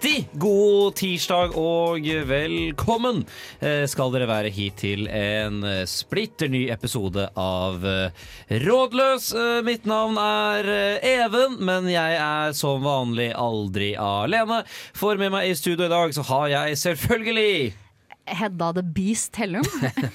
Riktig god tirsdag og velkommen eh, skal dere være hit til en eh, splitter ny episode av eh, Rådløs. Mitt navn er Even, men jeg er som vanlig aldri alene. For med meg i studio i dag så har jeg selvfølgelig Hedda the Beast Hellum.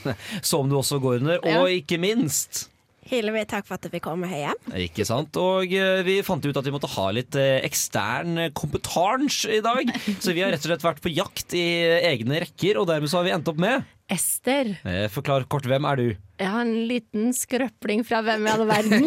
som du også går under, og ikke minst Hillevi, takk for at du fikk komme høye. Ikke sant? Og eh, vi fant ut at vi måtte ha litt eh, ekstern kompetanse i dag. Så vi har rett og slett vært på jakt i egne rekker, og dermed så har vi endt opp med Ester. eh, Forklar kort, hvem er du? Jeg har en liten skrøpling fra Hvem i all verden.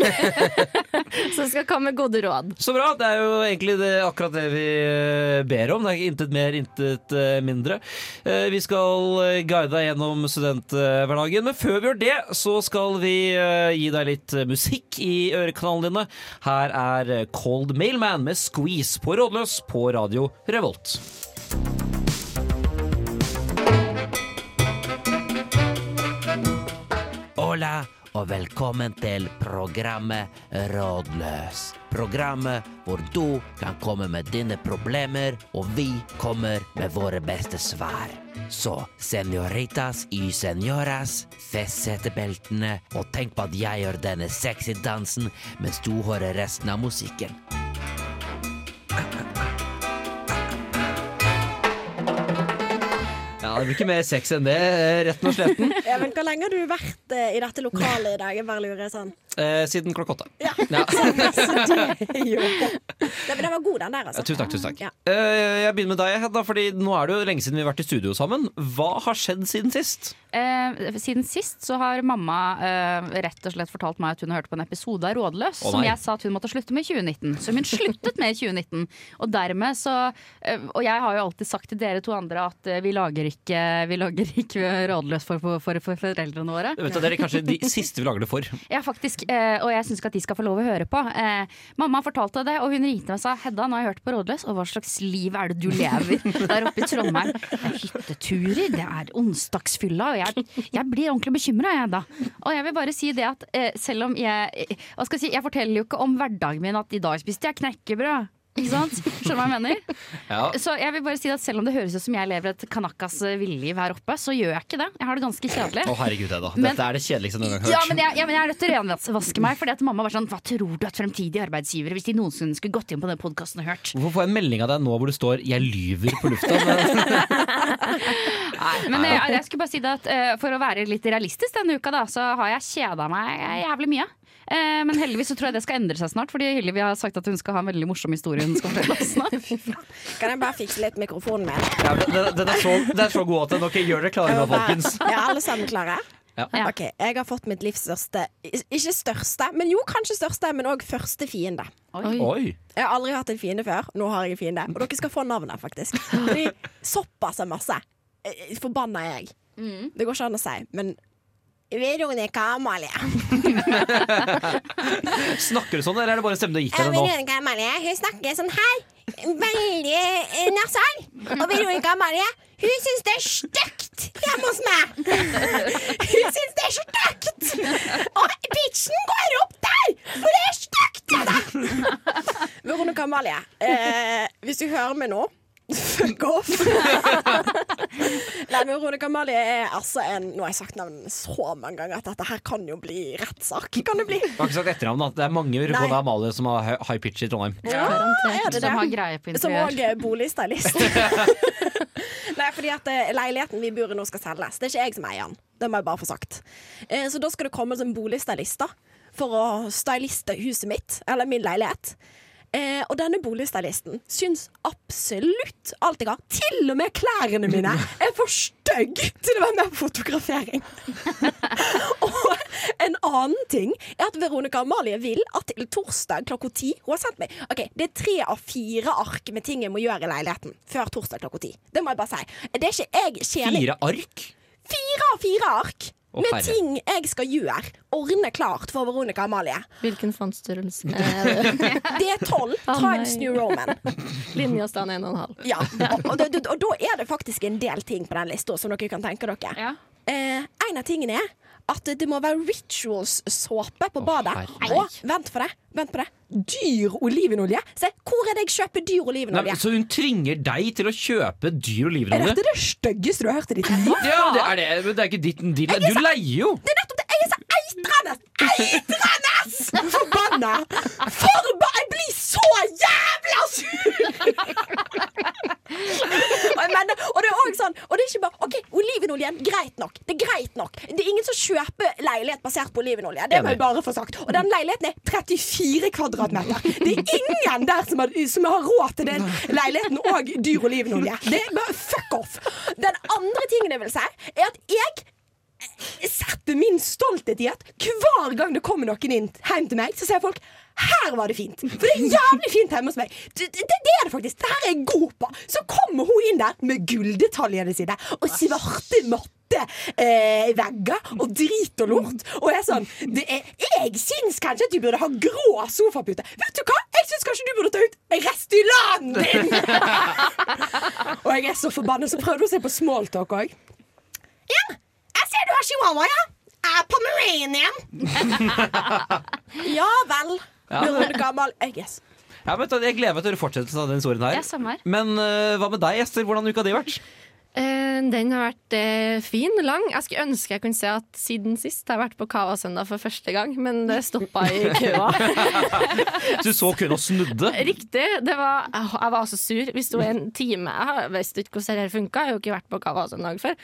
Som skal komme med gode råd. Så bra! Det er jo egentlig det, akkurat det vi eh, ber om. Det er intet mer, intet eh, mindre. Vi skal guide deg gjennom studenthverdagen, men før vi gjør det, så skal vi gi deg litt musikk i ørekanalene dine. Her er Cold Mailman med Squeeze på Rådløs på Radio Revolt. Hola og velkommen til programmet Rådløs. Programmet hvor du kan komme med dine problemer, og vi kommer med våre beste svar. Så senoritas y senoras, fest setebeltene, og tenk på at jeg gjør denne sexy dansen mens du hører resten av musikken. Det blir ikke mer sex enn det, retten og sletten. Ja, men Hvor lenge har du vært eh, i dette lokalet i dag? Jeg bare lurer sånn. Eh, siden klokka åtte. Ja. Ja. men den var god, den der, altså. Tusen takk. tusen takk Ja. Eh, Jeg begynner med deg, Hedda, Fordi nå er det jo lenge siden vi har vært i studio sammen. Hva har skjedd siden sist? Eh, siden sist så har mamma eh, rett og slett fortalt meg at hun har hørt på en episode av Rådløs Å, som nei. jeg sa at hun måtte slutte med i 2019. Så hun sluttet med i 2019. Og dermed så eh, Og jeg har jo alltid sagt til dere to andre at eh, vi lager ikke, vi lager ikke Rådløs for, for, for, for foreldrene våre. Vet du, Dere er kanskje de siste vi lager det for. Ja, faktisk. Eh, og jeg syns ikke at de skal få lov å høre på. Eh, mamma fortalte det, og hun ringte meg og sa Hedda, nå har jeg hørt på Rådløs, og hva slags liv er det du lever der oppe i Trondheim? Det er hytteturer, det er onsdagsfylla, og jeg, jeg blir ordentlig bekymra, jeg da. Og jeg vil bare si det at eh, selv om jeg Hva skal jeg si, jeg forteller jo ikke om hverdagen min at i dag spiste jeg knekkebrød. Ikke sant? Skjønner du hva jeg mener? Ja. Så jeg vil bare si at Selv om det høres ut som jeg lever et kanakas villiv villliv her oppe, så gjør jeg ikke det. Jeg har det ganske kjedelig. Å herregud, Edda. Men- Dette er det kjedeligste noen gang har Ja, hørt. men jeg, ja, men jeg er nødt til å renvaske meg. Fordi at mamma var sånn Hva tror du at fremtidige arbeidsgivere, hvis de noensinne skulle gått inn på den podkasten og hørt? Hvorfor får jeg en melding av deg nå hvor det står 'jeg lyver' på lufta? Men, Men jeg, jeg skulle bare si det at uh, for å være litt realistisk denne uka, da, så har jeg kjeda meg jævlig mye. Eh, men heldigvis så tror jeg det skal endre seg snart, fordi Hillevi har sagt at hun skal ha en veldig morsom historie hun skal fortelle oss snart. Kan jeg bare fikse litt mikrofonen min? ja, den, den, er så, den er så god at den okay, gjør dere klare nå, folkens. Ja, alle sammen klare? Ja. Ok, Jeg har fått mitt livs største Ikke største, men jo, kanskje største, men òg første fiende. Oi. Oi. Jeg har aldri hatt en fiende før. Nå har jeg en fiende. Og dere skal få navnet, faktisk. Fordi såpass er masse. eh, Forbanna er jeg. Det går ikke an å si, men Veronica Amalie. Snakker du sånn, eller er det bare stemmen du gikk Ja, nå? Veronica Amalie hun snakker sånn her. Veldig eh, nasal. Og Veronica Amalie hun syns det er stygt hjemme hos meg. Hun syns det er stygt. Og bitchen går opp der, for det er stygt. Veronica Amalie, eh, hvis du hører meg nå Fuck off! Veronica Amalie er altså en Nå har jeg sagt navnet så mange ganger at dette her kan jo bli rettssak. Kan det bli? Du har ikke sagt etternavn, da. Det er mange Veronica Amalie som har high pitch i Trondheim. Ja, er det Som har det? greie på Som òg er boligstylist. Nei, fordi at eh, leiligheten vi bor i nå skal selges. Det er ikke jeg som eier den. Det må jeg bare få sagt. Eh, Så da skal det komme en boligstylist da for å styliste huset mitt, eller min leilighet. Eh, og denne boligstylisten syns absolutt alt jeg har, til og med klærne mine, er for stygg til å være med på fotografering. og en annen ting er at Veronica Amalie vil at til torsdag klokka ti Hun har sendt meg Ok, Det er tre av fire ark med ting jeg må gjøre i leiligheten før torsdag klokka ti. Det må jeg bare si. Det er ikke jeg tjener Fire ark? Fire av fire ark! Med ting jeg skal gjøre. Ordne klart for Veronica Amalie. Hvilken fondsstørrelse? Er det Det er tolv Times. New Roman. Linjeavstand 1,5. Ja, og, og, og, og da er det faktisk en del ting på den lista som dere kan tenke dere. Ja. Eh, en av tingene er at det må være rituals-såpe på badet. herregud. og vent for det, vent på det. Dyr olivenolje. Se, hvor er det jeg kjøper dyr olivenolje? Nei, så hun tvinger deg til å kjøpe dyr Er dette det styggeste du har hørt i ditt liv? Ja, det er det, men det er ikke ditt din Du leier jo! Det er nettopp det! Jeg er så eitrende! Eitrende! Forbanna! Forba... Jeg blir så jævla sur! Og mener, og det er også sånn Og det er ikke bare OK, olivenoljen, greit nok. Det er greit nok. Det er ingen som kjøper leilighet basert på olivenolje. Det må jeg bare få sagt. Og den leiligheten er 34 kvadratmeter. Det er ingen der som har, som har råd til den leiligheten og dyr olivenolje. Det er bare fuck off. Den andre tingen jeg vil si, er at jeg setter min stolthet i at hver gang det kommer noen inn hjem til meg, så sier folk her var det fint. For det er jævlig fint hjemme hos meg. Det, det, det er det faktisk. Det her er jeg god på. Så kommer hun inn der med gulldetaljene sine og svarte matte eh, vegger og drit og lort. Og jeg er sånn det er, Jeg syns kanskje at du burde ha grå sofapute. Vet du hva? Jeg syns kanskje du burde ta ut Restylane din! og jeg er så forbanna, så prøvde hun å se på smalltalk òg. Ja, jeg ser du har chihuahua, ja. Jeg er pomeranian. ja vel. Veronica Amal Egges. Ja, men Jeg gleder meg til å høre fortsettelsen av den historien her. Ja, samme her. Men øh, hva med deg, Ester? Hvordan uka har det vært? Eh, Den har vært eh, fin, lang. Jeg skulle ønske jeg kunne si at siden sist har jeg vært på Kava-søndag for første gang, men det stoppa i køa. Du så kun og snudde. Riktig. Det var, jeg var så sur. Vi sto i en time. Jeg har- visste ikke hvordan det funka. Jeg har jo ikke vært på Kava-søndag før.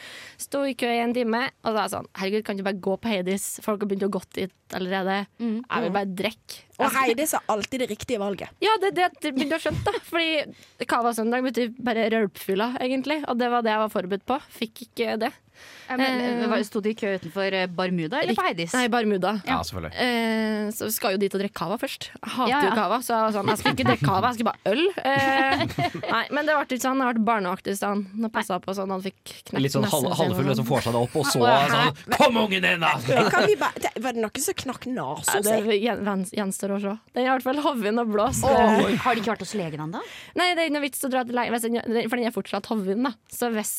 Sto i kø i en time, og da er jeg sånn Herregud, kan du bare gå på Heidis? Folk har begynt å gå dit allerede. Jeg vil bare drikke. Og Heidi sa alltid det riktige valget. Ja, det er det jeg begynte å skjønne. da Fordi Cava-søndag betyr bare rølpfylla, egentlig. Og det var det jeg var forberedt på. Fikk ikke det. Eh, Sto de i kø utenfor eh, Barmuda eller på Heidis? Nei, Barmuda. Ja, selvfølgelig. Eh, så vi skal jo dit og drikke cava først. Hater Ja, ja. jo cava, så sånn, jeg skulle ikke drikke cava, jeg skulle bare øl. Eh, nei, men det ble ikke sånn. Det ble barnevakt i stedet. Nå passa på sånn han fikk knekt Litt sånn halv- nesen sin halvfull sånn. som får seg det opp, og så sånn Kom, ungen din, da! Kan vi bare, det- var det noen som knakk nesa Ja, si? det gjenstår å se. Den er i hvert fall hovin og blåst. Oh, har de ikke vært hos legen ennå? Nei, det er ingen vits å dra til lege, hvis den- den- for den er fortsatt hovin. da Så hvis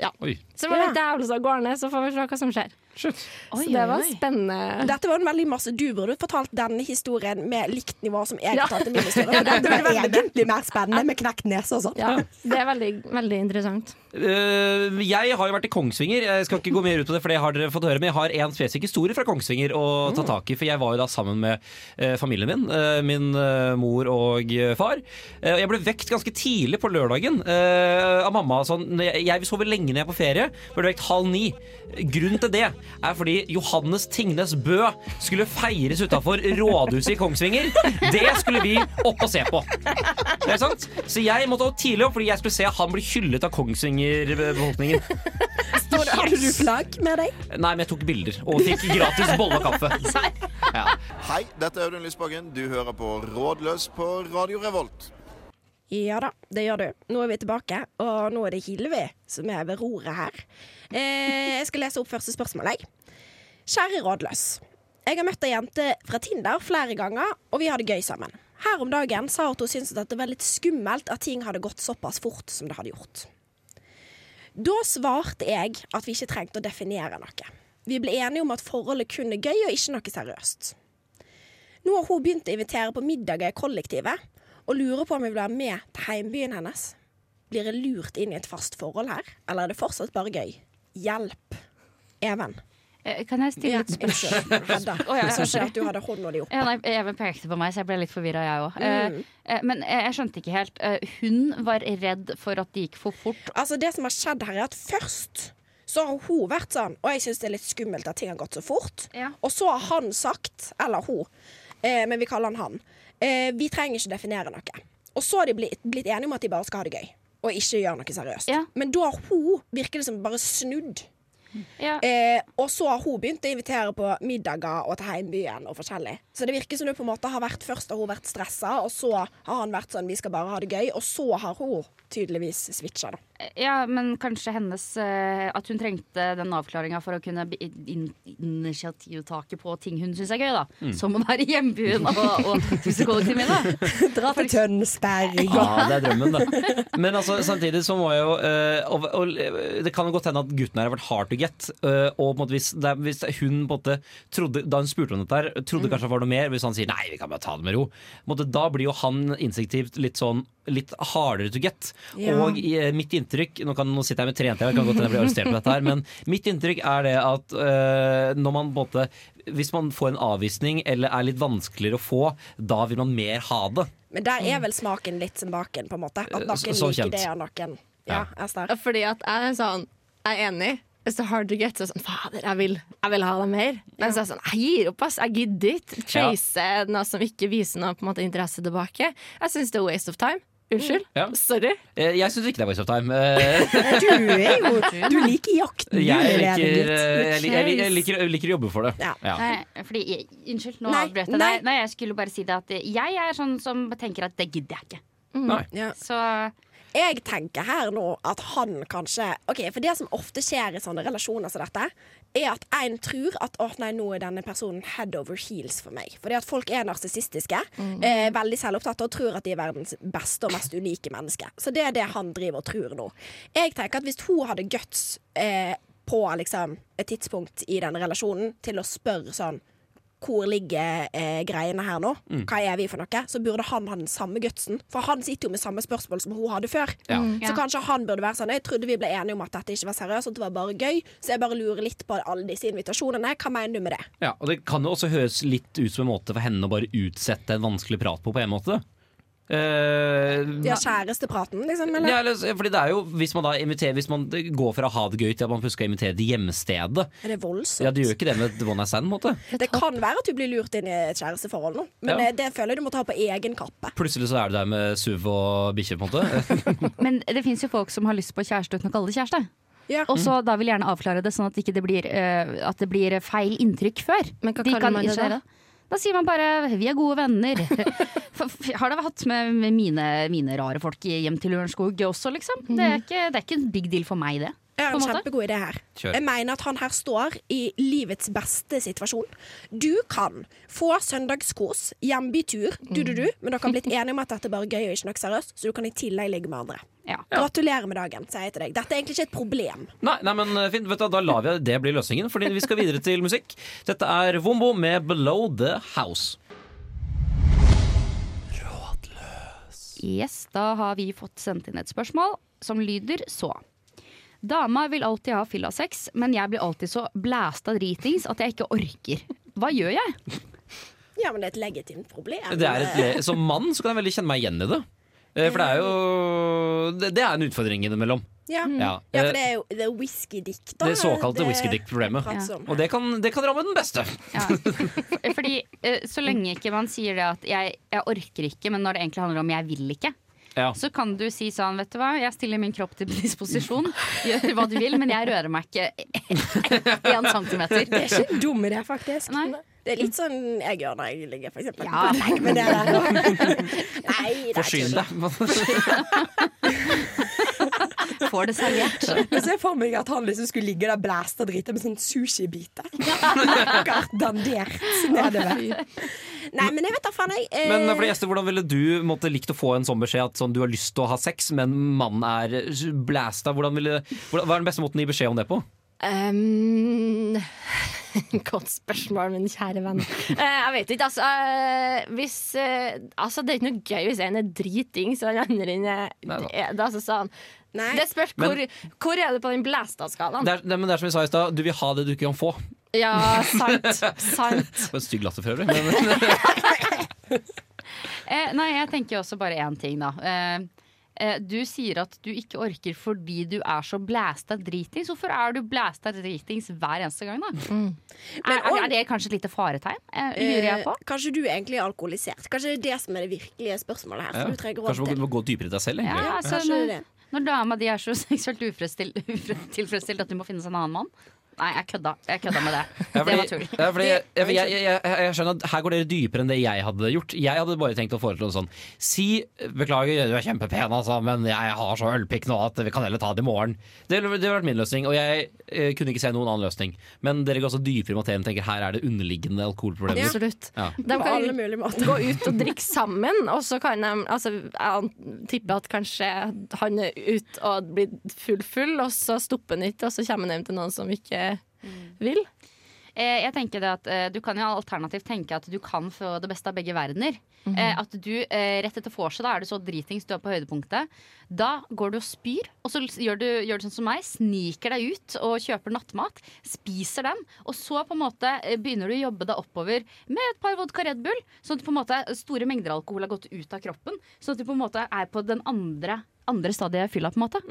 Ja. Oi. Så var det Ja. Jævlig så gårdene, så får vi se hva som skjer. Shit. Så det var spennende. Dette var en veldig masse Du burde fortalt denne historien med likt nivå som jeg fortalte min historie. Dette var egentlig mer spennende med knekt nese og sånn. Ja, det er veldig, veldig interessant. Uh, jeg har jo vært i Kongsvinger. Jeg skal ikke gå mer ut på det, for det har dere fått høre. Men jeg har en spesifikk historie fra Kongsvinger å ta tak i. For jeg var jo da sammen med uh, familien min. Uh, min mor og far. Jeg ble vekt ganske tidlig på lørdagen eh, av mamma. Sånn, jeg, jeg sover lenge når jeg er på ferie. Ble vekt halv ni. Grunnen til det er fordi Johannes Tingnes Bø skulle feires utafor rådhuset i Kongsvinger. Det skulle vi opp og se på. Det er sant? Så jeg måtte opp tidlig opp fordi jeg skulle se at han bli hyllet av Kongsvinger-befolkningen. Hadde du flagg med deg? Nei, men jeg tok bilder og fikk gratis bolle og kaffe. Ja. Hei, dette er Audun Lysbakken. Du hører på Rådløs på Radio Revolt. Ja da, det gjør du. Nå er vi tilbake, og nå er det Hilvi som er ved roret her. Eh, jeg skal lese opp første spørsmål, jeg. Kjære rådløs. Jeg har møtt ei jente fra Tinder flere ganger, og vi har det gøy sammen. Her om dagen sa hun at hun syntes at det var litt skummelt at ting hadde gått såpass fort som det hadde gjort. Da svarte jeg at vi ikke trengte å definere noe. Vi ble enige om at forholdet kun er gøy og ikke noe seriøst. Nå har hun begynt å invitere på middager i kollektivet, og lurer på om jeg vil være med til heimbyen hennes. Blir jeg lurt inn i et fast forhold her, eller er det fortsatt bare gøy? Hjelp. Even. Eh, Kan jeg stille et spørsmål? Hedda. Å, ja, Jeg at du hadde hånda di oppe. Ja, nei, Even pekte på meg, så jeg ble litt forvirra, jeg òg. Mm. men eh, jeg skjønte ikke helt. Eh, hun var redd for at det gikk for fort. Altså Det som har skjedd her, er at først så har hun vært sånn Og jeg syns det er litt skummelt at ting har gått så fort. Ja. Og så har han sagt, eller hun, eh, men vi kaller han han, eh, vi trenger ikke definere noe. Og så har de blitt, blitt enige om at de bare skal ha det gøy, og ikke gjøre noe seriøst. Ja. Men da har hun virker det som bare snudd. Ja. Eh, og så har hun begynt å invitere på middager og til heimbyen og forskjellig. Så det virker som det på en måte har vært først har hun vært stressa, og så har han vært sånn vi skal bare ha det gøy, og så har hun tydeligvis switcha, da. Ja, men kanskje hennes eh, At hun trengte den avklaringa for å kunne in initiativtake på ting hun syns er gøy, da. Som å være i hjembyen og, og huset kollektivet da. Dra til Tønsberg Ja, det er drømmen, da. Men altså, samtidig så må jeg jo eh, og, og, eh, Det kan jo godt hende at gutten her har vært hard to get. eh, og på en måte hvis, det er, hvis hun på en måte trodde, Da hun spurte om dette, her, trodde kanskje det var noe mer. Hvis han sier nei, vi kan bare ta det med ro. På en måte, da blir jo han instinktivt litt sånn Litt hardere to get. Ja. Og i, eh, mitt inntrykk Nå, kan, nå sitter jeg med tre jenter, jeg kan godt hende jeg blir arrestert på dette her, men mitt inntrykk er det at eh, når man på en måte Hvis man får en avvisning eller er litt vanskeligere å få, da vil man mer ha det. Men der er vel smaken litt som baken, på en måte. At noen så- så liker det, av noen Ja, ja. Fordi at jeg er sånn Jeg er enig. It's er hard to get, så sånn Fader, jeg vil, jeg vil ha det mer. Men så er jeg sånn Jeg gir opp, ass. Jeg gidder ikke. Chase noe som ikke viser noe på en måte interesse tilbake. Jeg syns det er waste of time. Unnskyld. Ja. Sorry. Eh, Jeg syns ikke det er Voice of time. Eh, Du er jo Du liker jakten. Jeg liker, eh, jeg, liker, jeg, liker, jeg liker å jobbe for det. Ja. Nei, fordi, unnskyld, nå avbrøt jeg deg. Nei, jeg skulle bare si det at jeg er sånn som tenker at det gidder jeg ikke. Nei. Ja. Så Jeg tenker her nå at han kanskje Ok, For det som ofte skjer i sånne relasjoner som dette, er at en tror at å nei, nå er denne personen head over heels for meg. Fordi at folk er narsissistiske, eh, veldig selvopptatte og tror at de er verdens beste og mest unike menneske. Så det er det han driver og tror nå. Jeg tenker at hvis hun hadde guts eh, på liksom, et tidspunkt i denne relasjonen til å spørre sånn hvor ligger eh, greiene her nå? Hva er vi for noe? Så burde han ha den samme gutsen. For han sitter jo med samme spørsmål som hun hadde før. Ja. Så kanskje han burde være sånn Jeg trodde vi ble enige om at dette ikke var seriøst, at det var bare gøy. Så jeg bare lurer litt på alle disse invitasjonene. Hva mener du med det? Ja, og Det kan jo også høres litt ut som en måte for henne å bare utsette en vanskelig prat på, på en måte. Eh, De har kjærestepraten, liksom? Eller? ja, eller, fordi det er jo, Hvis man da inviterer Hvis man går fra å ha det gøy til at man plutselig skal invitere til hjemstedet Er det voldsomt? Ja, Du gjør ikke det med one night stand. måte Det kan være at du blir lurt inn i et kjæresteforhold nå, men Ja. eh, det føler jeg du må ta på egen kappe. Plutselig så er du der med SUV og bikkje. på en måte Men det fins jo folk som har lyst på kjæreste uten å kalle det kjæreste. Ja. Og så da vil gjerne avklare det sånn at, ikke det, blir, uh, at det blir feil inntrykk før. Men hva De kaller kan man det da? Da sier man bare 'vi er gode venner'. Har det hatt med mine, mine rare folk hjem til Lørenskog også, liksom? Det er, ikke, det er ikke en big deal for meg, det. Jeg har en kjempegod idé her. Kjør. Jeg mener at han her står i livets beste situasjon. Du kan få søndagskos, hjembytur, du, du, du, men dere har blitt enige om at dette er bare gøy og ikke noe seriøst, så du kan i tillegg ligge med andre. Ja. Gratulerer med dagen, sier jeg til deg. Dette er egentlig ikke et problem. Nei, nei, men eh, fint, vet du, Da lar vi det bli løsningen, Fordi vi skal videre til musikk. Dette er Vombo med 'Below The House'. Yes, da har vi fått sendt inn et spørsmål som lyder så. Dama vil alltid ha fillasex, men jeg blir alltid så blæsta dritings at jeg ikke orker. Hva gjør jeg? Ja, men det er et legitimt problem. Det er et le Som mann så kan jeg veldig kjenne meg igjen i det. Eh, For det er jo Det, det er en utfordring innimellom. Ja. Ja. ja, eh, for det er jo det er whisky dick, da. Det såkalte Det whisky dick-problemet. Ja. Og det kan, det kan ramme den beste. Ja. Fordi eh, Så lenge ikke man sier det at jeg, jeg orker ikke, men når det egentlig handler om jeg vil ikke, Ja. så kan du si sånn, vet du hva, jeg stiller min kropp til disposisjon, gjør hva du vil, men jeg rører meg ikke én centimeter. Det er ikke en dum idé, faktisk. Nei. Det er litt sånn jeg gjør når jeg ligger, for eksempel. Ja. Legg meg det der. Nei, det er Forsyn ikke deg. Får det servert. Jeg ser for meg at han liksom skulle ligge der blæsta drita med sånn sushibiter. Dandert nedover. Nei, men jeg vet da faen, jeg. Eh, Men for gjester, hvordan ville du måtte likt å få en sånn beskjed at sånn, du har lyst til å ha sex, men mannen er blæsta? Hvordan ville, hva er den beste måten å gi beskjed om det på? Um, godt spørsmål, min kjære venn. Uh, jeg vet ikke, altså. Uh, hvis, uh, altså. Det er ikke noe gøy hvis en er driting, så den andre inn er det, er- det, altså sånn. Nei. det spørs hvor, hvor er du på den blæsta-skalaen. Det det, men det er som vi sa i stad, du vil ha det du ikke kan få. Ja, sant. sant. Det var en stygg latter for øvrig. Men, Eh, nei, jeg tenker også bare én ting, da. Eh, du sier at du ikke orker fordi du er så blæsta dritings. Hvorfor er du blæsta dritings hver eneste gang, da? er, er, er det kanskje et lite faretegn? Eh, lurer jeg på. Eh, kanskje du egentlig er alkoholisert. Kanskje det er det som er det virkelige spørsmålet her. ja. Som du trenger Kanskje du må gå dypere i deg selv? Ja, altså, når, når dama di er så seksuelt utilfredsstilt at du må finne seg en annen mann. Nei, jeg kødda. Jeg kødda med det. Ja, Det var tull. ja, fordi jeg, jeg, jeg, jeg, jeg skjønner at her går dere dypere enn det jeg hadde gjort. Jeg hadde bare tenkt å foreslå sånn Si beklager, du er kjempepen, altså, men jeg har så ølpikk nå at vi kan heller ta det i morgen. Det ville det ville vært min løsning, og jeg eh, kunne ikke se noen annen løsning. Men dere går også dypere i materien og tenker her er det underliggende alkoholproblemer. Absolutt. Ja. De På alle kan mulige måter. gå ut og drikke sammen, og så kan de altså, Jeg tipper at kanskje han er ute og blir full-full, og så stopper han ikke, og så kommer han hjem til noen som ikke vil. Eh, jeg tenker det at eh, Du kan jo alternativt tenke at du kan få det beste av begge verdener. eh, at du Rett etter vorset da er du så dritings, du er på høydepunktet. Da går du og spyr, og så gjør du, gjør du sånn som meg. Sniker deg ut og kjøper nattmat. Spiser den. Og så på en måte begynner du å jobbe deg oppover med et par vodka Red Bull. Sånn at på en måte store mengder alkohol har gått ut av kroppen. Sånn at du på en måte er på den andre, andre stadiet fylla, på en måte.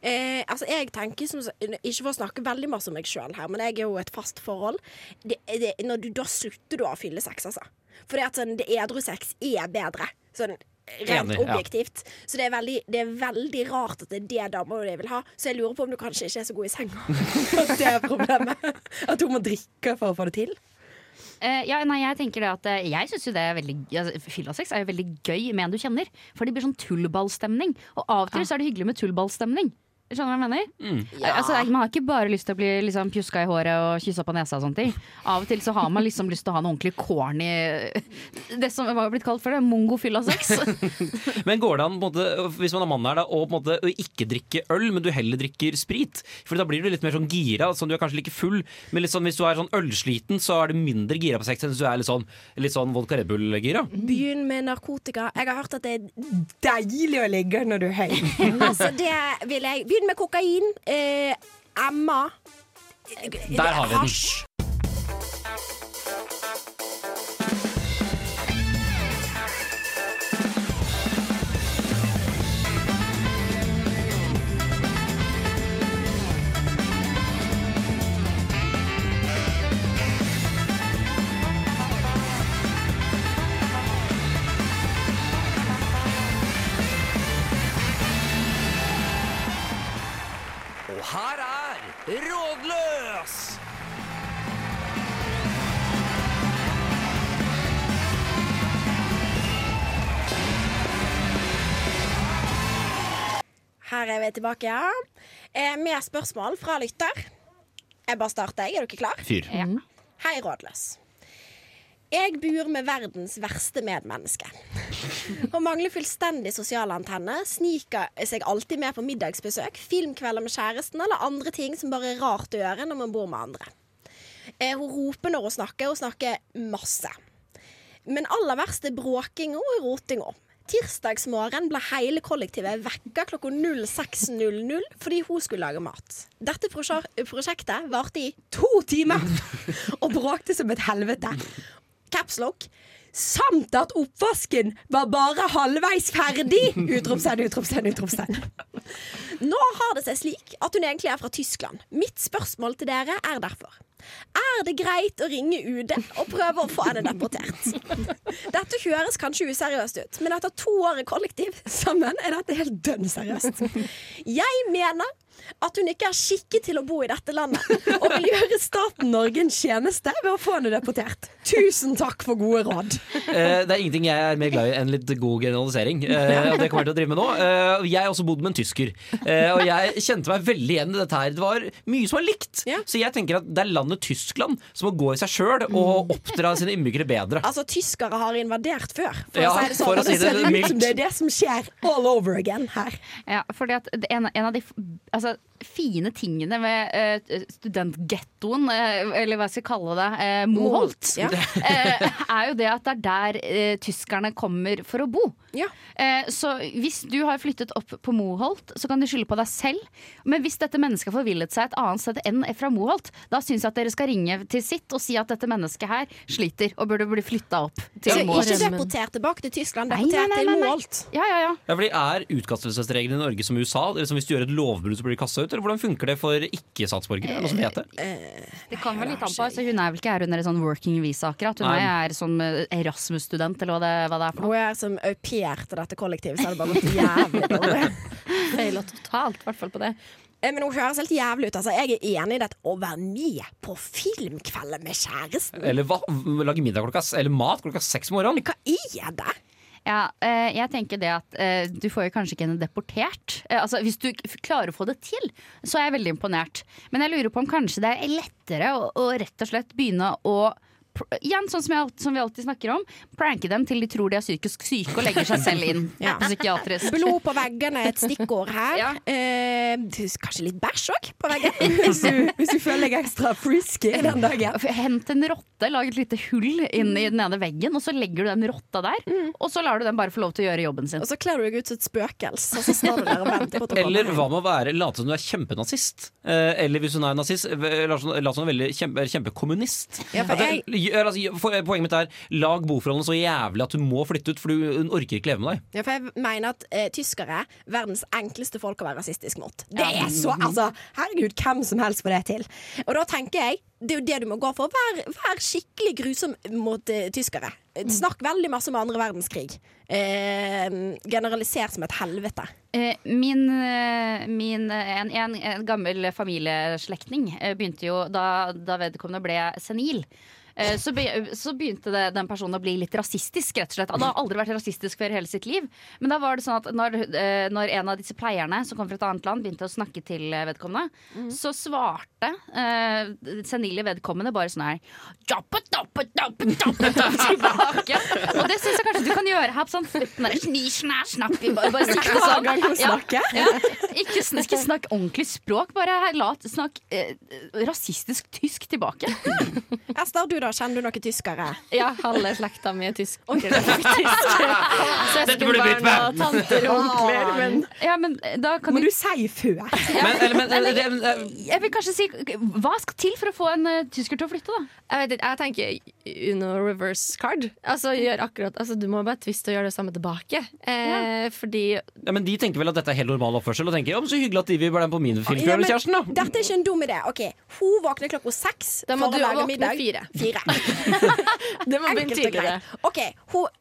Eh, altså jeg tenker som, Ikke for å snakke veldig masse om meg sjøl her, men jeg er jo et fast forhold. Det, det, når du, da slutter du å fylle sex, altså. Fordi at sånn, det edru sex er bedre. Sånn rent Enig, ja. objektivt. Så det er, veldig, det er veldig rart at det er det damer vil ha. Så jeg lurer på om du kanskje ikke er så god i senga. At det er problemet. At hun må drikke for å få det til. Eh, ja, nei, jeg tenker det at eh, Jeg synes jo det er veldig ja, Fyllasex er jo veldig gøy med en du kjenner. For det blir sånn tullballstemning. Og av og til så er det hyggelig med tullballstemning. Skjønner du hva jeg mener? Eh, Altså, man har ikke bare lyst til å bli liksom, pjuska i håret og kyssa på nesa og sånne ting. Av og til så har man liksom lyst til å ha noe ordentlig corny Det som var blitt kalt for det, mongofylla sex. Men går det an, på en måte, hvis man er mann her, da, å på en måte å ikke drikke øl, men du heller drikker sprit? For da blir du litt mer sånn gira. Sånn, du er kanskje like full, men litt sånn, hvis du er sånn ølsliten, så er du mindre gira på sex enn hvis du er litt sånn, litt sånn vodka Red Bull-gira. Begynn med narkotika. Jeg har hørt at det er Deilig å ligge når du er høy. Altså, det vil jeg Begynn med kokain. Eh, Emma. Der har vi den. Her er vi tilbake, ja. Eh, med spørsmål fra lytter. Jeg bare starter, jeg. Er dere klar? Fyr. ja. Hei, rådløs. Jeg bor med verdens verste medmenneske. Og mangler fullstendig sosiale antenner. Sniker seg alltid med på middagsbesøk, filmkvelder med kjæresten eller andre ting som bare er rart å gjøre når man bor med andre. Eh, hun roper når hun snakker, og snakker masse. Men aller verst er bråkinga og rotinga. Tirsdagsmorgen ble hele kollektivet vekka klokka 06.00 fordi hun skulle lage mat. Dette prosjektet varte i to timer og bråkte som et helvete. Capslock. Samt at oppvasken var bare halvveis ferdig! Utropstegn, utropstegn, utropstegn. Nå har det seg slik at hun egentlig er fra Tyskland. Mitt spørsmål til dere er derfor Er det greit å ringe UD og prøve å få henne deportert? Dette høres kanskje useriøst ut, men etter to år i kollektiv sammen er dette helt dønn seriøst. Jeg mener at hun ikke er skikket til å bo i dette landet, og vil gjøre staten Norge en tjeneste ved å få henne deportert. Tusen takk for gode råd. Eh, det er ingenting jeg er mer glad i enn litt god generalisering. Eh, og det kommer jeg til å drive med nå. Eh, jeg har også bodd med en tysker, eh, og jeg kjente meg veldig igjen i dette her. Det var mye som var likt. Ja. Så jeg tenker at det er landet Tyskland som må gå i seg sjøl og oppdra sine innbyggere bedre. Altså, tyskere har invadert før, for Ja, å si det sånn. for å si det det ser ut som det er det som skjer all over again her. Ja, fordi at en, en av de altså, fine tingene med uh, studentgettoen, uh, eller hva jeg skal kalle det, uh, Moholt, Ja. eh, er jo det at det er der eh, tyskerne kommer for å bo. Ja. Eh, så hvis du har flyttet opp på Moholt, så kan du skylde på deg selv. Men hvis dette mennesket har forvillet seg et annet sted enn fra Moholt, da syns jeg at dere skal ringe til sitt og si at dette mennesket her sliter og burde bli flytta opp til Moholt. ikke deportert tilbake til Tyskland, deporter til. Moholt. Ja, ja, ja. Ja, fordi Er utkastelsesreglene i Norge som i USA? er som Hvis du gjør et lovbrudd, så blir du kasta ut? Eller hvordan funker det for ikke-statsborgere? Er det noe som vet det? Det kan vel litt an på. Altså, hun er vel ikke her under en sånn working visa akkurat. Hun Nei. er som eh, Erasmus-student, eller hva det, hva det er for noe. Hun er som au pair til dette kollektivet, så har det bare gått jævlig dårlig. Feila totalt, i hvert fall på det. Eh, Men hun høres helt jævlig ut. Altså, jeg er enig i det å være med på filmkvelder med kjæresten. Eller hva? lage middag klokka Eller mat klokka seks om morgenen? Hva er det? Ja, eh, jeg tenker det at eh, du får jo kanskje ikke henne deportert. Eh, altså, hvis du klarer å få det til, så er jeg veldig imponert. Men jeg lurer på om kanskje det er lettere å, å rett og slett begynne å Igjen, sånn som, jeg, alt- som vi alltid snakker om. Pranke dem til de tror de er psykisk syke og legger seg selv inn Ja. på psykiatrisk. Blod på veggene er et stikkord her. Ja. Eh, kanskje litt bæsj òg på veggen. Hvis du, hvis du føler deg ekstra frisky den dagen. Hent en rotte, lag et lite hull inn i den ene veggen, og så legger du den rotta der. Og så lar du den bare få lov til å gjøre jobben sin. Og så kler du deg ut som et spøkelse, og så står du der og venter på at Eller hva med å være late som du er kjempenazist? Eh, eller hvis hun er nazist, late som hun er veldig kjempe, kjempekommunist. Ja, for jeg- gjør- altså, Poenget mitt er lag boforholdene så jævlig at du må flytte ut, for du- hun orker ikke leve med deg. Ja, for jeg mener at eh, tyskere verdens enkleste folk å være rasistisk mot. Det er så, altså Herregud, hvem som helst får det til. Og da tenker jeg, det er jo det du må gå for. Vær, vær skikkelig grusom mot eh, tyskere. Snakk veldig masse om andre verdenskrig. Eh, generalisert som et helvete. Eh, Min, eh, min en, en, en gammel familieslektning begynte jo da, da vedkommende ble senil. Eh, Så, begynte det, den personen å bli litt rasistisk, rett og slett. Han har aldri vært rasistisk før i hele sitt liv. Men da var det sånn at når, eh, når en av disse pleierne som kom fra et annet land, begynte å snakke til vedkommende, vedkommende, så svarte eh, senile vedkommende bare sånn her «Jappe, dappe, dappe, dappe, dappe», tilbake. Og det syns jeg kanskje du kan gjøre her på sånn flippen der, sni, bare, bare sitte sånn. Ja, ja. Ikke, ikke snakk ordentlig språk, bare lat, snakk eh, rasistisk tysk tilbake. Ester, du da? Kjenner du noen tyskere? Ja, halve slekta mi er tysk. Dette burde blitt Søskenbarn og tanter og onkler. Men Ja, men da kan Må du du si før? Men, eller, men, eller, eh, Jeg vil kanskje si Hva skal til for å få en uh, tysker til å flytte, da? jeg, vet ikke, jeg tenker Uno reverse card. Altså, gjør akkurat, altså, du må bare twiste og gjøre det samme tilbake. Eh, Fordi ja, men de tenker vel at dette er helt normal oppførsel, og tenker ja, men så hyggelig at de vil være med på min Ja, filmkveld men kjæresten, da. Dette er ikke en dum idé. Ok, Hun våkner klokka seks Da må for du å lage våkne middag. fire. Fire. det må begynne tidligere. Ok,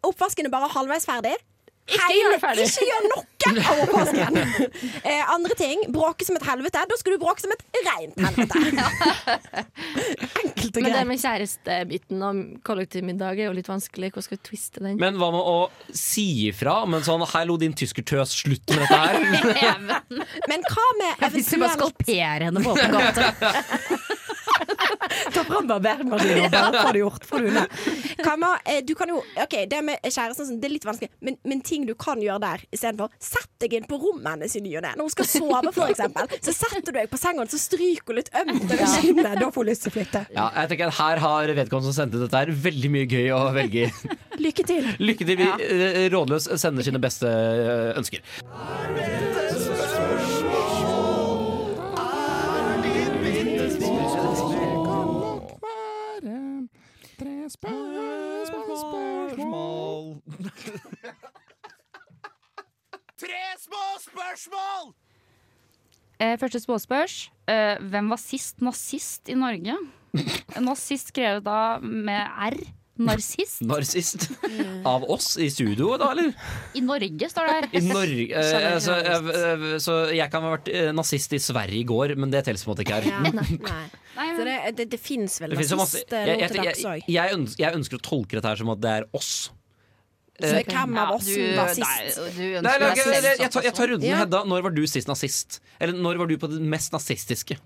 Oppvasken er bare halvveis ferdig. Ikke Hele- gjør. Ikke gjør noe av oppvasken! eh, andre ting. Bråke som et helvete. Da skal du bråke som et reint helvete. Enkelt og Men det greit. med kjærestebiten og kollektivmiddag er jo litt vanskelig. Hvordan skal vi twiste den? Men hva med å si ifra? Men sånn, hallo din tyskertøs, slutt med dette her. Men hva med Hvis du bare eventuelt skalperer henne på åpen gate. Fram barbermaskinen og bare få det gjort. Få det unna. eh, Du kan jo Ok, det med kjæresten sånn, det er litt vanskelig, men, men ting du kan gjøre der istedenfor Sett deg inn på rommet hennes i ny og ne. Når hun skal sove, for eksempel, så setter du deg på senga, så stryker hun litt ømt over kinnet. Skinnet, Da får hun lyst til å flytte. Ja, jeg tenker at Her har vedkommende som sendte dette her, veldig mye gøy å velge i. Lykke til. Lykke til. Vi ja. Rådløs sender sine beste eh, ønsker. Tre små spørsmål! Eh, første småspørs. Eh, hvem var sist nazist i Norge? Nazist skrevet da med R. Narsist. Narsist. Av oss i studio, da, eller? I Norge, står det her. I Norge eh, altså, eh, eh, Så jeg kan ha vært eh, nazist i Sverige i går, men det teller på en måte ikke her. Ja, nei. Nei, Så men, det, det, det fins vel Det finnes jo masse, nazist eh, jeg, nå jeg, til jeg, dags òg. jeg, ønsker, jeg ønsker å tolke dette her som at det er oss. Så hvem av oss du- var nei, du ønsker nei, deg jeg, selv jeg, jeg, tar, jeg tar runden, Ja. Hedda. Når var du sist nazist? Eller når var du på det mest nazistiske?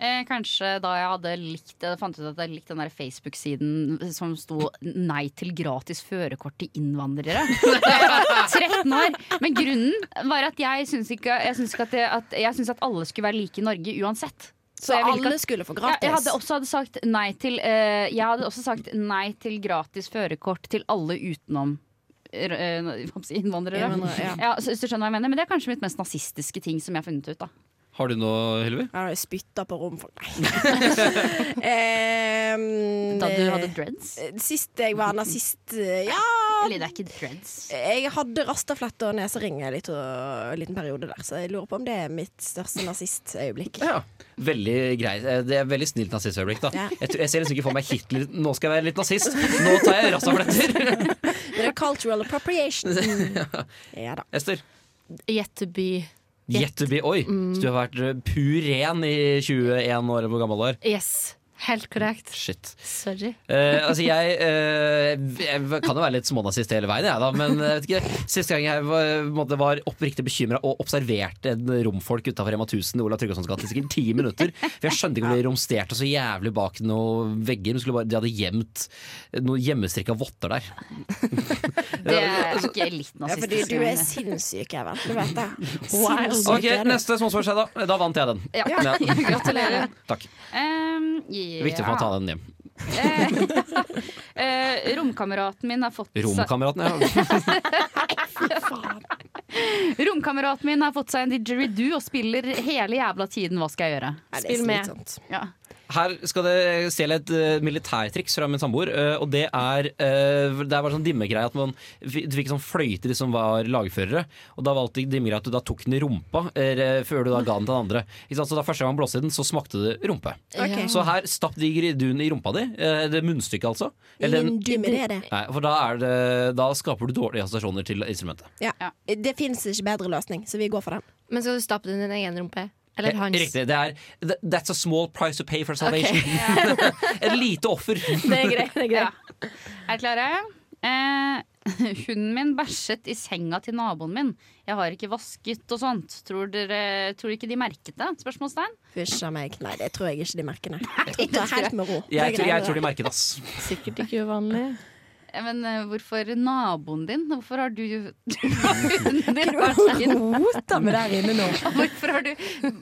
Eh, kanskje da jeg hadde likt Jeg fant ut at jeg likte den der Facebook-siden som sto 'Nei til gratis førerkort til innvandrere'. Da jeg var 13 år. Men grunnen var at jeg syns ikke, jeg syns ikke at, det, at, jeg syns at alle skulle være like i Norge uansett. Så så ikke alle at- skulle få gratis? jeg hadde også hadde sagt nei til uh, Jeg hadde også sagt nei til gratis førerkort til alle utenom uh, innvandrere. Ja. Ja, så, du skjønner hva jeg mener Men det er kanskje mitt mest nazistiske ting som jeg har funnet ut. da Har du noe, Hylvi? Jeg har spytta på rom for Ehm, Da du hadde eh, dreads. Sist jeg var nazist eh, Ja, Eller det er ikke dreads. jeg hadde rastaflett og nesering en liten, en liten periode der, så jeg lurer på om det er mitt største nazistøyeblikk. Ja. Veldig greit. Eh, Det er veldig snilt nazistøyeblikk. da Ja. jeg, tror- jeg ser liksom ikke for meg Hitler Nå skal jeg være litt nazist. Nå tar jeg rastafletter. Det er cultural appropriation. Ja da. Ester. Yet to be Jettebil. Oi, så du har vært pur ren i 21 år, hvor gammel du er? Yes. Helt korrekt. Shit. Sorry. Eh, altså jeg, eh, jeg kan jo være litt smånazist hele veien, jeg da, men jeg vet ikke, siste gang jeg var, var oppriktig bekymra og observerte en romfolk utafor Rema 1000 i Olav Tryggvasons gate i sikkert ti minutter. For jeg skjønte ikke hvor de romsterte så jævlig bak noen vegger. De, bare, de hadde gjemt noen hjemmestrikka votter der. Det er ikke litt Ja, fordi du er sinnssyk, Even. Du vet det. Wow. Sinnssyk Ok. Neste småspørsmål, da. Da vant jeg den. Ja. Ja. Gratulerer. Takk. Um, ja. Viktig for meg å ta den hjem. Eh, romkameraten min har fått Romkameraten, ja. Romkameraten min har fått seg en didgeridoo og spiller hele jævla tiden. Hva skal jeg gjøre? Spill med. Ja. Her skal det stjele et uh, militærtriks fra min samboer. Uh, og det er uh, Det er bare sånn dimmegreie at man Du fikk sånn fløyter som var lagførere. Og da valgte dimmegreia at du da tok den i rumpa før du da ga den til den andre. Ikke sant? Så da første gang man blåste i den, så smakte det rumpe. Okay. Så her, stapp diggeriduen i rumpa di. det munnstykket, altså. Eller den- det. Nei, for da, er det, da skaper du dårlige assosiasjoner til instrumentet. Ja. Det fins ikke bedre løsning, så vi går for den. Men skal du stappe den i din egen rumpe? Eller hans? Riktig. Det er That's a small price to pay for salvation. Et lite offer. Det er greit. det er greit. Ja. Er klare? Eh, hunden min bæsjet i senga til naboen min. Jeg har ikke vasket og sånt. Tror dere tror ikke de merket det? Spørsmålstegn. Hysj a meg. Nei, det tror jeg ikke de merker, nei. Ro. Jeg, tror- jeg tror de merket det, ass. Sikkert ikke uvanlig. Eh, Men eh, hvorfor naboen din? Hvorfor har du Hunden din vært der inne? Rota med der inne nå. Hvorfor har du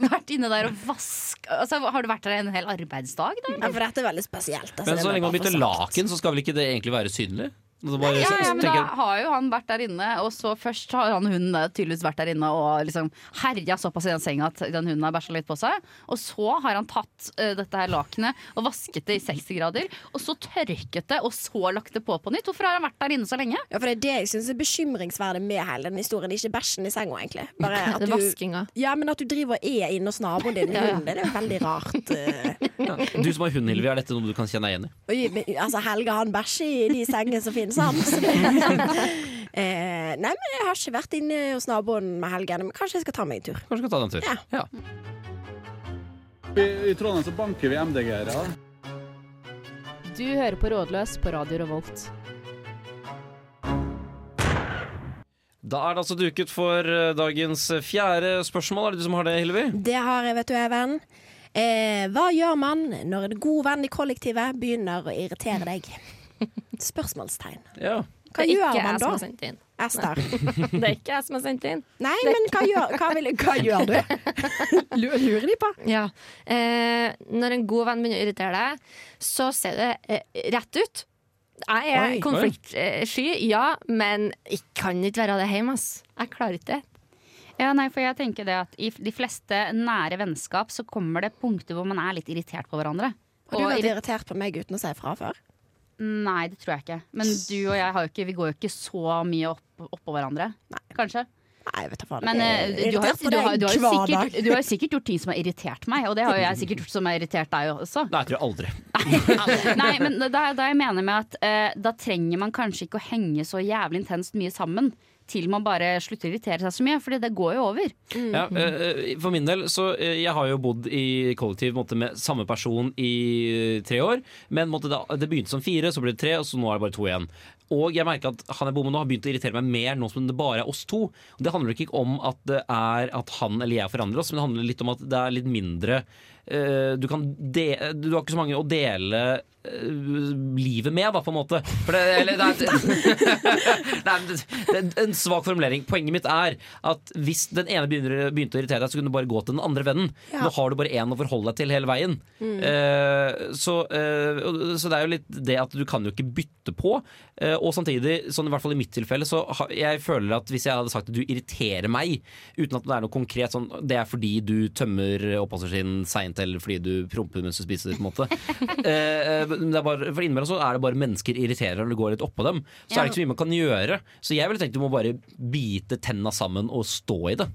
vært inne der og vaska Altså, har du vært der en hel arbeidsdag? Da? Ja, for dette er veldig spesielt. Altså, Men så lenge man bytter laken, så skal vel ikke det egentlig være synlig? Bare, Ja, ja, men da har jo han vært der inne, og så først har han hunden tydeligvis vært der inne og liksom herja såpass i den senga at den hunden har bæsja litt på seg. Og så har han tatt uh, dette her lakenet og vasket det i 60 grader, og så tørket det, og så lagt det på på nytt. Hvorfor har han vært der inne så lenge? Ja, for Det er det jeg syns er bekymringsverdig med hele den historien. Ikke bæsjen i senga, egentlig. Bare at Det er du, vaskinga. ja, men at du driver og er inne hos naboen din med Ja, hunden, det er veldig rart. Uh. ja. Du som har hund, Hilvi, er dette noe du kan kjenne deg igjen i? Oi, men, altså, Helge han bæsjer i de sengene som finnes, det, eh, nei, men jeg har ikke vært inne hos naboen med helgene, men kanskje jeg skal ta meg en tur. Kanskje skal ta den en tur. Ja. Ja. I, I Trondheim så banker vi MDG-ere. Du hører på Rådløs på Radio Revolt. Da er det altså duket for eh, dagens fjerde spørsmål. Er det du som har det, Hillevi? Det har jeg, vet du, Even. Eh, hva gjør man når en god venn i kollektivet begynner å irritere deg? Spørsmålstegn. Ja. Hva det er gjør ikke man jeg som da? har sendt inn. Ester. Det er ikke jeg som har sendt inn. Nei, men hva gjør, hva vil, hva gjør du? Lurer, lurer de på? Ja. Eh, når en god venn begynner å irritere deg, så ser det eh, rett ut. Jeg er Oi. konfliktsky, ja, men jeg kan ikke være det hjemme. ass. Jeg klarer ikke det. Ja, nei, for jeg tenker det at I de fleste nære vennskap så kommer det punkter hvor man er litt irritert på hverandre. Har du vært irritert på meg uten å si fra før? Nei, det tror jeg ikke. Men du og jeg har jo ikke, vi går jo ikke så mye opp, hverandre. hverandre. Kanskje. Nei, vet du faen. Men jeg er du, har, jo- du, har, du, har sikkert, du har jo sikkert gjort ting som har irritert meg, og det har jo jeg sikkert gjort som har irritert deg også. Nei, jeg tror aldri. Nei, men er da jeg mener med at uh, da trenger man kanskje ikke å henge så jævlig intenst mye sammen. Til man bare slutter å irritere seg så mye, Fordi det går jo over. Ja, eh, for min del, så eh, Jeg har jo bodd i kollektiv måtte, med samme person i eh, tre år. Men da, det begynte som fire, så ble det tre, og så nå er det bare to igjen. Og jeg merker at han med nå har begynt å irritere meg mer nå som det bare er oss to. Og det handler ikke om at det er at han eller jeg forandrer oss, men det handler litt om at det er litt mindre uh, du, kan de, du har ikke så mange å dele uh, livet med, da, på en måte. For det, eller, det, er, det, er, er en svak formulering. Poenget mitt er at hvis den ene begynner, begynte å irritere deg, så kunne du bare gå til den andre vennen. Ja. Nå har du bare én å forholde deg til hele veien. Eh, så, eh, så det er jo litt det at du kan jo ikke bytte på. Eh, og samtidig, sånn i hvert fall i mitt tilfelle, så har, jeg føler at hvis jeg hadde sagt at du irriterer meg, uten at det er noe konkret sånn Det er fordi du tømmer oppvaskmaskinen seint, eller fordi du promper mens du spiser, på en måte. Eh, det bare, for innimellom så er det bare mennesker irriterer når du går litt oppå dem. Så er det ikke så mye man kan gjøre. Så jeg ville tenkt du må bare bite tenna sammen og stå i det.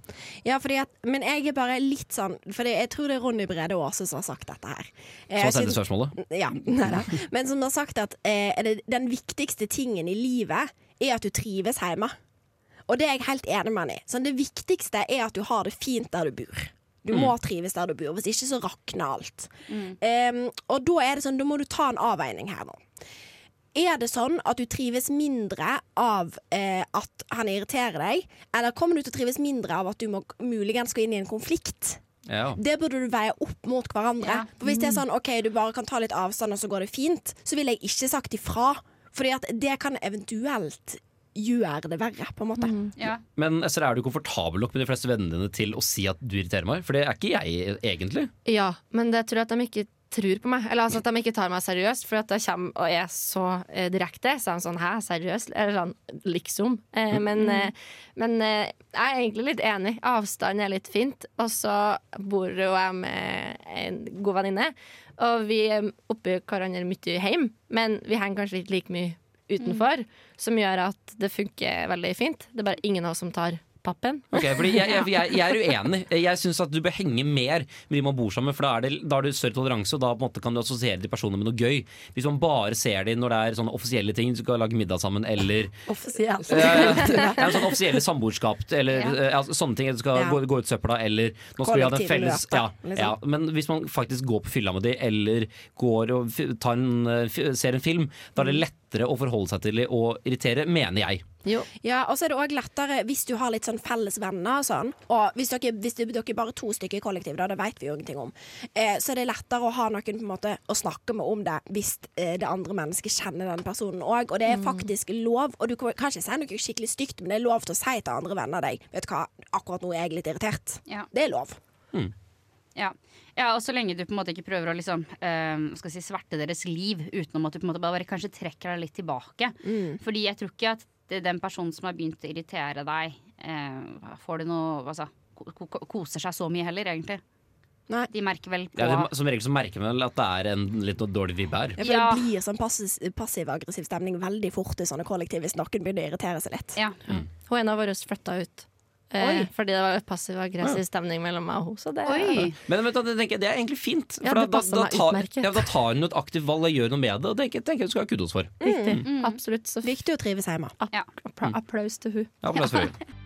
Ja, at, men jeg er bare litt sånn For jeg tror det er Ronny Brede Aase som har sagt dette her. Eh, som har sendt spørsmålet. Ja, neida. Men som har sagt at eh, den viktigste tingen i livet er at du trives hjemme. Og det er jeg helt enig med han i. Sånn, det viktigste er at du har det fint der du bor. Du må trives der du bor, hvis ikke så rakner alt. Em, og da er det sånn, da må du ta en avveining her nå. Er det sånn at du trives mindre av eh, at han irriterer deg, eller kommer du til å trives mindre av at du må muligens gå inn i en konflikt? Ja. Det burde du veie opp mot hverandre. For Hvis det er sånn OK, du bare kan ta litt avstand, og så går det fint, så ville jeg ikke sagt ifra. Fordi at det kan eventuelt gjøre det verre, på en måte. Ja. Men Esther, er du komfortabel nok med de fleste vennene dine til å si at du irriterer meg? For det er ikke jeg egentlig. Ja, men det tror jeg at de ikke tror på meg. Eller altså at de ikke tar meg seriøst, for at jeg kommer og er så eh, direkte. Så er de sånn 'hæ, seriøst?' Eller sånn liksom. Eh, men eh, men eh, jeg er egentlig litt enig. Avstand er litt fint. Og så bor jo jeg med en god venninne, og vi er oppi hverandre mye hjemme, men vi henger kanskje ikke like mye utenfor, som gjør at det funker veldig fint. Det er bare ingen av oss som tar pappen. Ok, fordi jeg, jeg, jeg, jeg er uenig. Jeg syns at du bør henge mer med de man bor sammen med, for da er det, da er det større toleranse, og da på en måte kan du assosiere de personene med noe gøy. Hvis man bare ser dem når det er sånne offisielle ting, du skal lage middag sammen, eller Offisielt. Ja, ja, sånn offisielle samboerskap, eller Ja. ja, sånne ting. Du skal Ja. gå, gå ut søpla, eller nå skal vi ha den felles liksom. ja, Men hvis man faktisk går på fylla med de, eller går og tar en, eh, ser en film, da er det lettere å forholde seg til dem og irritere, mener jeg. Jo. Ja, og så er det òg lettere hvis du har litt sånn felles venner og sånn. Og hvis dere, hvis dere er bare to stykker i kollektiv, da, det vet vi jo ingenting om, eh, så er det lettere å ha noen på en måte å snakke med om det hvis eh, det andre mennesket kjenner den personen òg. Og det er faktisk lov, og du kan ikke si noe skikkelig stygt, men det er lov til å si til andre venner deg Vet du hva, akkurat nå er jeg litt irritert. Ja. Det er lov. Ja. ja, og så lenge du på en måte ikke prøver å liksom, uh, skal si, sverte deres liv utenom at du på en måte bare kanskje trekker deg litt tilbake. Fordi jeg tror ikke at den personen som har begynt å irritere deg, eh, får det noe altså, ko ko koser seg så mye heller, egentlig. Nei. De merker vel på Ja, det, som regel så merker man vel at det er en litt dårlig vibbe her. Ja, for Ja. Det blir sånn passiv-aggressiv stemning veldig fort i sånne kollektiv hvis noen begynner å irritere seg litt. Ja. Hun en av våre flytta ut. Eh, fordi det var et passiv-aggressiv stemning mellom meg og henne. Så det Oi! Men vet du, det, tenker det er egentlig fint. Ja, For det da, da, da, tar, ja, da tar hun et aktivt valg og gjør noe med det. Og det tenker, tenker jeg du skal ha kudos for. Riktig. Absolutt. Så Viktig å trives hjemme. Ja. applaus til hun applaus for henne.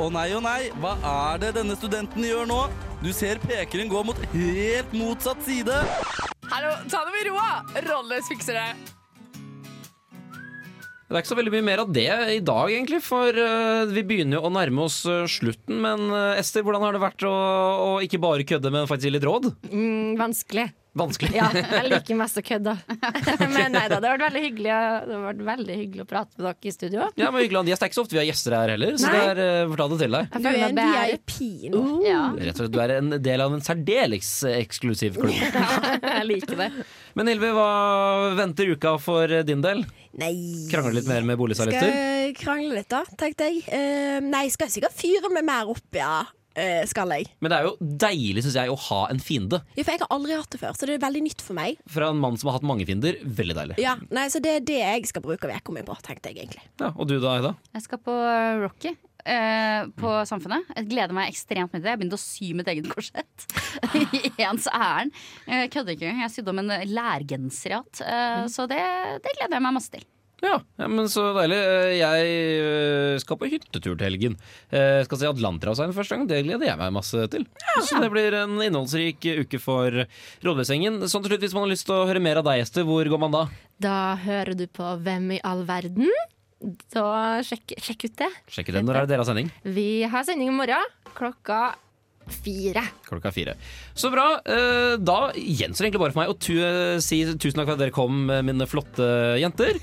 Å nei, å nei, hva er det denne studenten gjør nå? Du ser pekeren gå mot helt motsatt side. Hallo, ta det med roa! Rolles fikser det. Det er ikke så veldig mye mer av det i dag, egentlig, for eh, vi begynner jo å nærme oss eh, slutten. Men eh, Ester, hvordan har det vært å, å ikke bare kødde, men faktisk gi litt råd? mm, Vanskelig. Vanskelig. Ja, jeg liker mest å kødde. Men nei da, det har vært veldig hyggelig, det har vært veldig hyggelig å prate med dere i studio. Ja, men hyggelig. Det er ikke så ofte vi har gjester her heller, så Nei. det er fortalt det til deg. Du er en. VIP nå. Ja. Rett og slett, Du er en del av en særdeles eksklusiv klubb. Jeg liker det. Men Hilvi, hva venter uka for eh, din del? Nei. Krangle litt mer med Skal jeg krangle litt, da, tenkte jeg. Uh, nei, skal jeg sikkert fyre meg mer opp, ja. Eh, skal jeg. Men det er jo deilig, syns jeg, å ha en fiende. Ja, for jeg har aldri hatt det før, så det er veldig nytt for meg. Fra en mann som har hatt mange fiender. Veldig deilig. Ja, nei, Så det er det jeg skal bruke uka mi på, tenkte jeg egentlig. Ja, og du da, Ida? Jeg skal på Rocky. eh, på Samfunnet. Jeg gleder meg ekstremt mye til det. Jeg begynte å sy mitt eget korsett i ens ærend. Jeg kødder ikke. Jeg sydde om en lærgenser igjen. Eh, Så det, det gleder jeg meg masse til. Ja, ja, men så deilig. Eh, Jeg eh, skal på hyttetur til helgen. Jeg Skal se Atlanterhavsveien første gang. Det gleder jeg meg masse til. Så det blir en innholdsrik uke for Rådløsgjengen. Sånn til slutt, hvis man har lyst til å høre mer av deg, Ester, hvor går man da? Da hører du på Hvem i all verden? Da sjekk, sjekk ut det. Sjekk ut det. Når er det dere har sending? Vi har sending i morgen klokka fire. Klokka fire. Så bra. eh, Da gjenstår egentlig bare for meg å tu si tusen takk for at dere kom, mine flotte jenter.